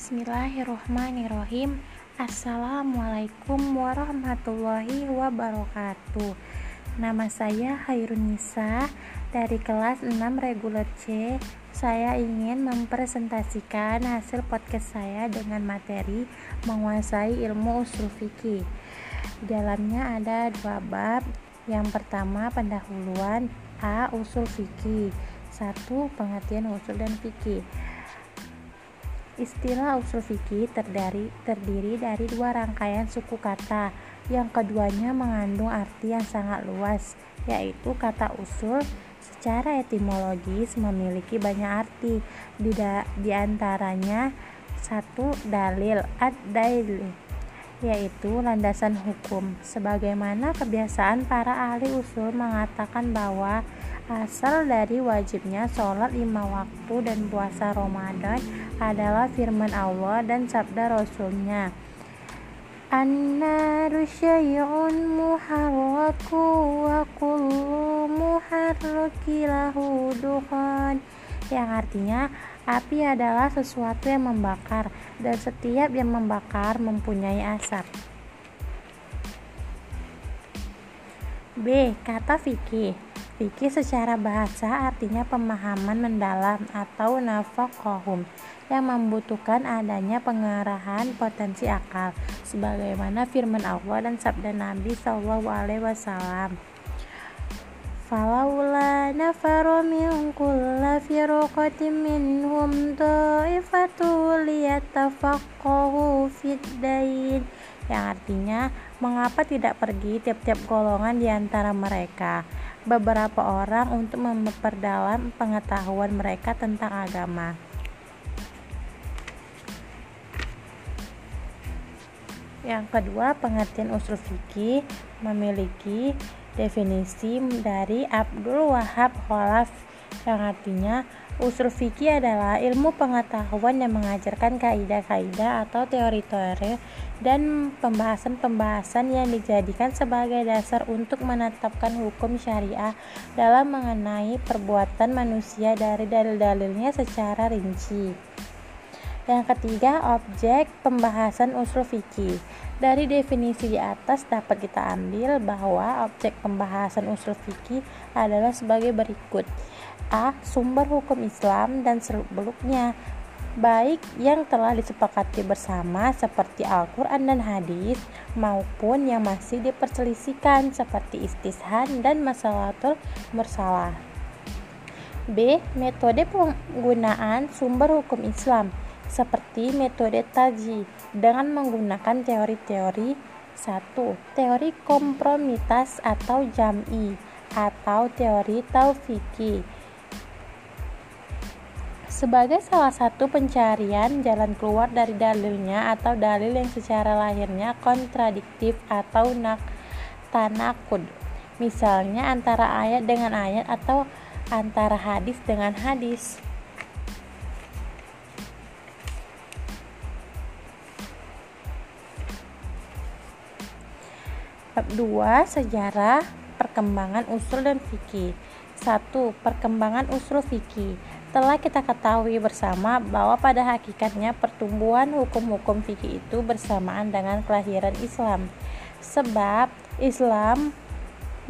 Bismillahirrohmanirrohim Assalamualaikum warahmatullahi wabarakatuh. Nama saya Hairun Nisa Dari kelas 6 reguler C. Saya ingin mempresentasikan hasil podcast saya dengan materi Menguasai ilmu usul fikih. Dalamnya ada dua bab. Yang pertama pendahuluan A. Usul fikih. Satu pengertian usul dan fikih Istilah usul fikih terdiri, terdiri dari dua rangkaian suku kata. Yang keduanya mengandung arti yang sangat luas, yaitu kata usul secara etimologis memiliki banyak arti. Di, di antaranya satu dalil ad-dail yaitu landasan hukum. Sebagaimana kebiasaan para ahli usul mengatakan bahwa Asal dari wajibnya sholat lima waktu dan puasa Ramadan adalah firman Allah dan sabda Rasulnya. An-naru syai'un muharraku wa kullu yang artinya api adalah sesuatu yang membakar dan setiap yang membakar mempunyai asap. B. Kata fikih Fikih secara bahasa artinya pemahaman mendalam atau nafakohum yang membutuhkan adanya pengarahan potensi akal sebagaimana firman Allah dan sabda Nabi Shallallahu alaihi wasallam. Falaula nafaru min kulli firqatin minhum ta'ifatu fid yang artinya mengapa tidak pergi tiap-tiap golongan di antara mereka beberapa orang untuk memperdalam pengetahuan mereka tentang agama. Yang kedua, pengertian usul fikih memiliki definisi dari Abdul Wahab Khalaf yang artinya usul fikih adalah ilmu pengetahuan yang mengajarkan kaidah-kaidah atau teori-teori dan pembahasan-pembahasan yang dijadikan sebagai dasar untuk menetapkan hukum syariah dalam mengenai perbuatan manusia dari dalil-dalilnya secara rinci. Yang ketiga, objek pembahasan usul fikih. Dari definisi di atas dapat kita ambil bahwa objek pembahasan usul fikih adalah sebagai berikut. A. Sumber hukum Islam dan seluk-beluknya baik yang telah disepakati bersama seperti Al-Quran dan hadis maupun yang masih diperselisihkan seperti istishan dan masalatul mursalah B. Metode penggunaan sumber hukum Islam seperti metode taji dengan menggunakan teori-teori 1. Teori kompromitas atau jam'i atau teori taufiki sebagai salah satu pencarian jalan keluar dari dalilnya atau dalil yang secara lahirnya kontradiktif atau nak tanakud misalnya antara ayat dengan ayat atau antara hadis dengan hadis. Bab 2 Sejarah Perkembangan Usul dan Fikih. 1. Perkembangan Usul Fikih telah kita ketahui bersama bahwa pada hakikatnya pertumbuhan hukum-hukum fikih itu bersamaan dengan kelahiran Islam. Sebab Islam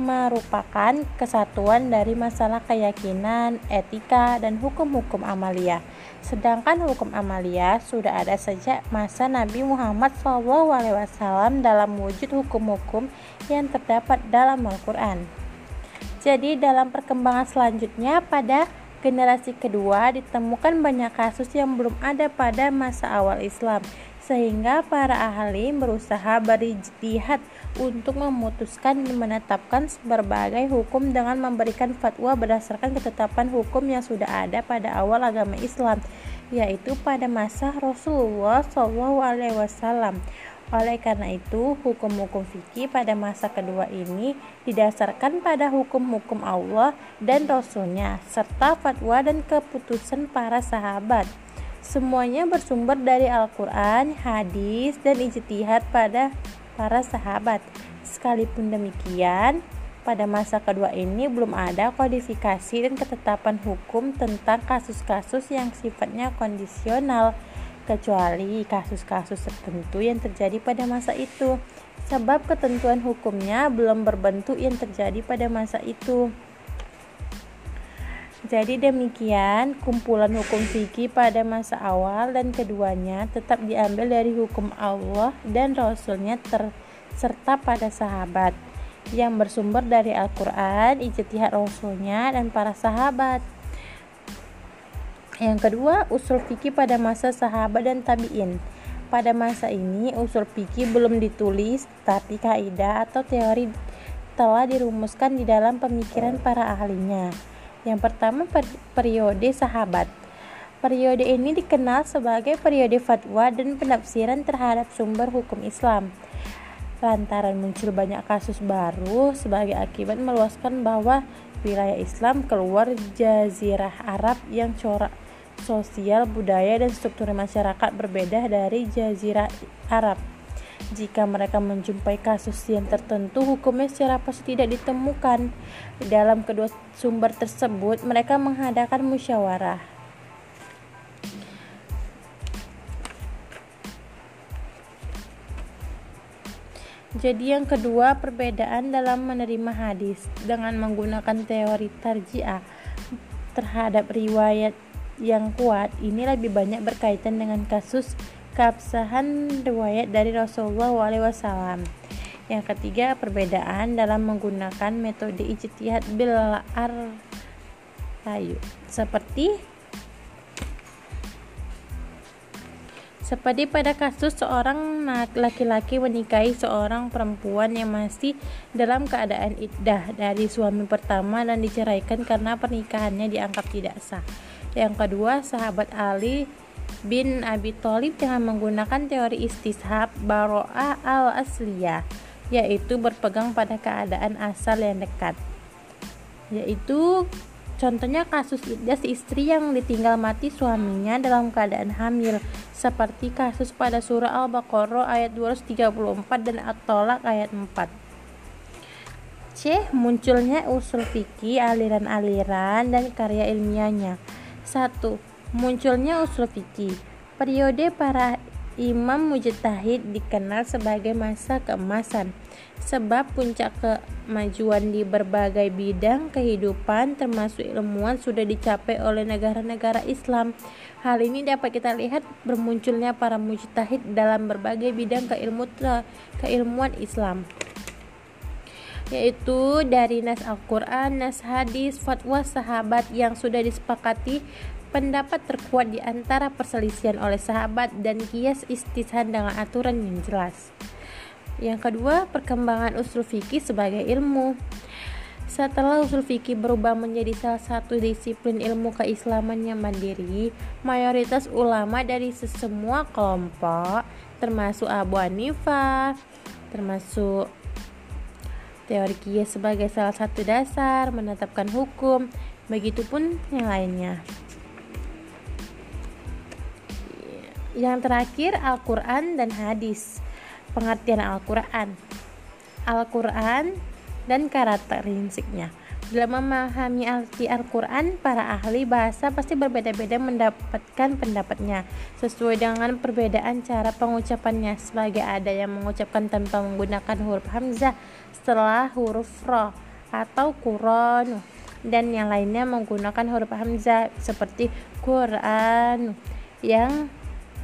merupakan kesatuan dari masalah keyakinan, etika, dan hukum-hukum amalia. Sedangkan hukum amalia sudah ada sejak masa Nabi Muhammad SAW dalam wujud hukum-hukum yang terdapat dalam Al-Quran. Jadi dalam perkembangan selanjutnya pada generasi kedua ditemukan banyak kasus yang belum ada pada masa awal Islam sehingga para ahli berusaha berijtihad untuk memutuskan dan menetapkan berbagai hukum dengan memberikan fatwa berdasarkan ketetapan hukum yang sudah ada pada awal agama Islam yaitu pada masa Rasulullah SAW oleh karena itu, hukum-hukum fikih pada masa kedua ini didasarkan pada hukum-hukum Allah dan Rasulnya, serta fatwa dan keputusan para sahabat. Semuanya bersumber dari Al-Quran, hadis, dan ijtihad pada para sahabat. Sekalipun demikian, pada masa kedua ini belum ada kodifikasi dan ketetapan hukum tentang kasus-kasus yang sifatnya kondisional kecuali kasus-kasus tertentu yang terjadi pada masa itu sebab ketentuan hukumnya belum berbentuk yang terjadi pada masa itu jadi demikian kumpulan hukum fikih pada masa awal dan keduanya tetap diambil dari hukum Allah dan Rasulnya ter serta pada sahabat yang bersumber dari Al-Quran, ijtihad Rasulnya dan para sahabat. Yang kedua, usul fikih pada masa sahabat dan tabi'in. Pada masa ini, usul fikih belum ditulis, tapi kaidah atau teori telah dirumuskan di dalam pemikiran para ahlinya. Yang pertama, periode sahabat. Periode ini dikenal sebagai periode fatwa dan penafsiran terhadap sumber hukum Islam. Lantaran muncul banyak kasus baru sebagai akibat meluaskan bahwa wilayah Islam keluar jazirah Arab yang corak sosial, budaya, dan struktur masyarakat berbeda dari jazirah Arab. Jika mereka menjumpai kasus yang tertentu, hukumnya secara pasti tidak ditemukan. Dalam kedua sumber tersebut, mereka mengadakan musyawarah. Jadi yang kedua, perbedaan dalam menerima hadis dengan menggunakan teori tarjiah terhadap riwayat yang kuat ini lebih banyak berkaitan dengan kasus keabsahan riwayat dari Rasulullah SAW. Yang ketiga, perbedaan dalam menggunakan metode ijtihad bil ar seperti Seperti pada kasus seorang laki-laki menikahi seorang perempuan yang masih dalam keadaan iddah dari suami pertama dan diceraikan karena pernikahannya dianggap tidak sah. Yang kedua, sahabat Ali bin Abi Thalib dengan menggunakan teori istishab baro'ah al-asliyah yaitu berpegang pada keadaan asal yang dekat yaitu contohnya kasus iddah istri yang ditinggal mati suaminya dalam keadaan hamil seperti kasus pada surah Al-Baqarah ayat 234 dan At-Tolak ayat 4 C. Munculnya usul fikih, aliran-aliran, dan karya ilmiahnya 1. Munculnya usul fikih. Periode para imam mujtahid dikenal sebagai masa keemasan sebab puncak kemajuan di berbagai bidang kehidupan termasuk ilmuwan sudah dicapai oleh negara-negara Islam. Hal ini dapat kita lihat bermunculnya para mujtahid dalam berbagai bidang keilmu keilmuan Islam yaitu dari nas Al-Quran, nas hadis, fatwa sahabat yang sudah disepakati pendapat terkuat di antara perselisihan oleh sahabat dan kias istisan dengan aturan yang jelas. Yang kedua, perkembangan usul fikih sebagai ilmu. Setelah usul fikih berubah menjadi salah satu disiplin ilmu keislaman yang mandiri, mayoritas ulama dari sesemua kelompok, termasuk Abu Hanifah, termasuk Teori kias sebagai salah satu dasar menetapkan hukum, begitupun yang lainnya. Yang terakhir, Al-Quran dan hadis. Pengertian Al-Quran. Al-Quran dan karakteristiknya. Dalam memahami arti Al-Quran, para ahli bahasa pasti berbeda-beda mendapatkan pendapatnya sesuai dengan perbedaan cara pengucapannya. Sebagai ada yang mengucapkan tanpa menggunakan huruf hamzah setelah huruf ro atau Quran dan yang lainnya menggunakan huruf hamzah seperti Quran yang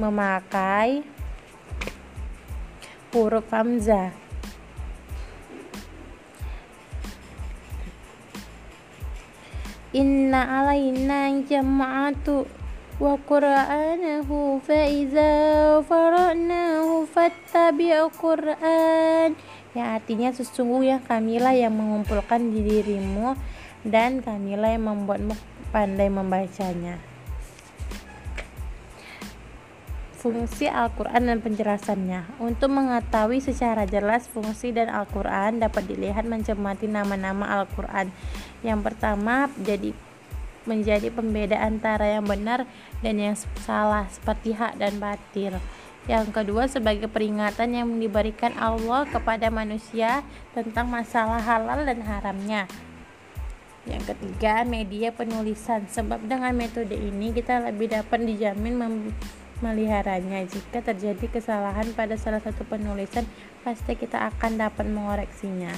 memakai huruf hamzah. Inna alaina jama'atu wa qur'anahu fa iza fara'nahu fattabi' qur'an. Yang artinya sesungguhnya kamilah yang mengumpulkan di dirimu dan kamilah yang membuatmu pandai membacanya fungsi Al-Quran dan penjelasannya. Untuk mengetahui secara jelas fungsi dan Al-Quran dapat dilihat mencermati nama-nama Al-Quran. Yang pertama jadi menjadi pembeda antara yang benar dan yang salah seperti hak dan batil. Yang kedua sebagai peringatan yang diberikan Allah kepada manusia tentang masalah halal dan haramnya. Yang ketiga, media penulisan. Sebab dengan metode ini kita lebih dapat dijamin meliharanya. Jika terjadi kesalahan pada salah satu penulisan, pasti kita akan dapat mengoreksinya.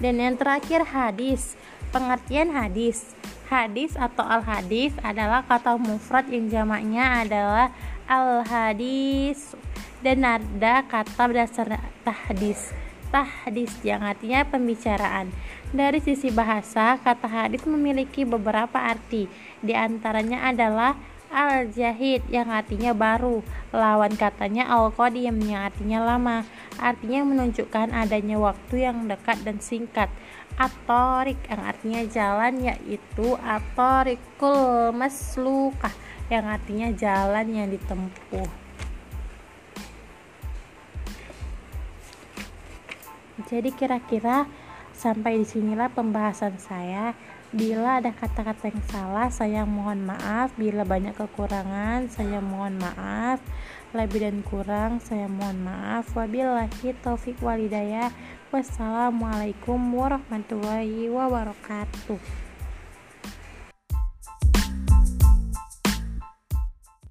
Dan yang terakhir hadis. Pengertian hadis. Hadis atau al-hadis adalah kata mufrad yang jamaknya adalah al-hadis dan ada kata dasar tahdis tahdis yang artinya pembicaraan. Dari sisi bahasa, kata hadis memiliki beberapa arti. Di antaranya adalah al-jahid yang artinya baru, lawan katanya al-qadim yang artinya lama, artinya menunjukkan adanya waktu yang dekat dan singkat. Atorik yang artinya jalan yaitu atorikul maslukah yang artinya jalan yang ditempuh. Jadi kira-kira sampai di sinilah pembahasan saya. Bila ada kata-kata yang salah, saya mohon maaf. Bila banyak kekurangan, saya mohon maaf. Lebih dan kurang, saya mohon maaf. Wabillahi taufik walidayah. Wassalamualaikum warahmatullahi wabarakatuh.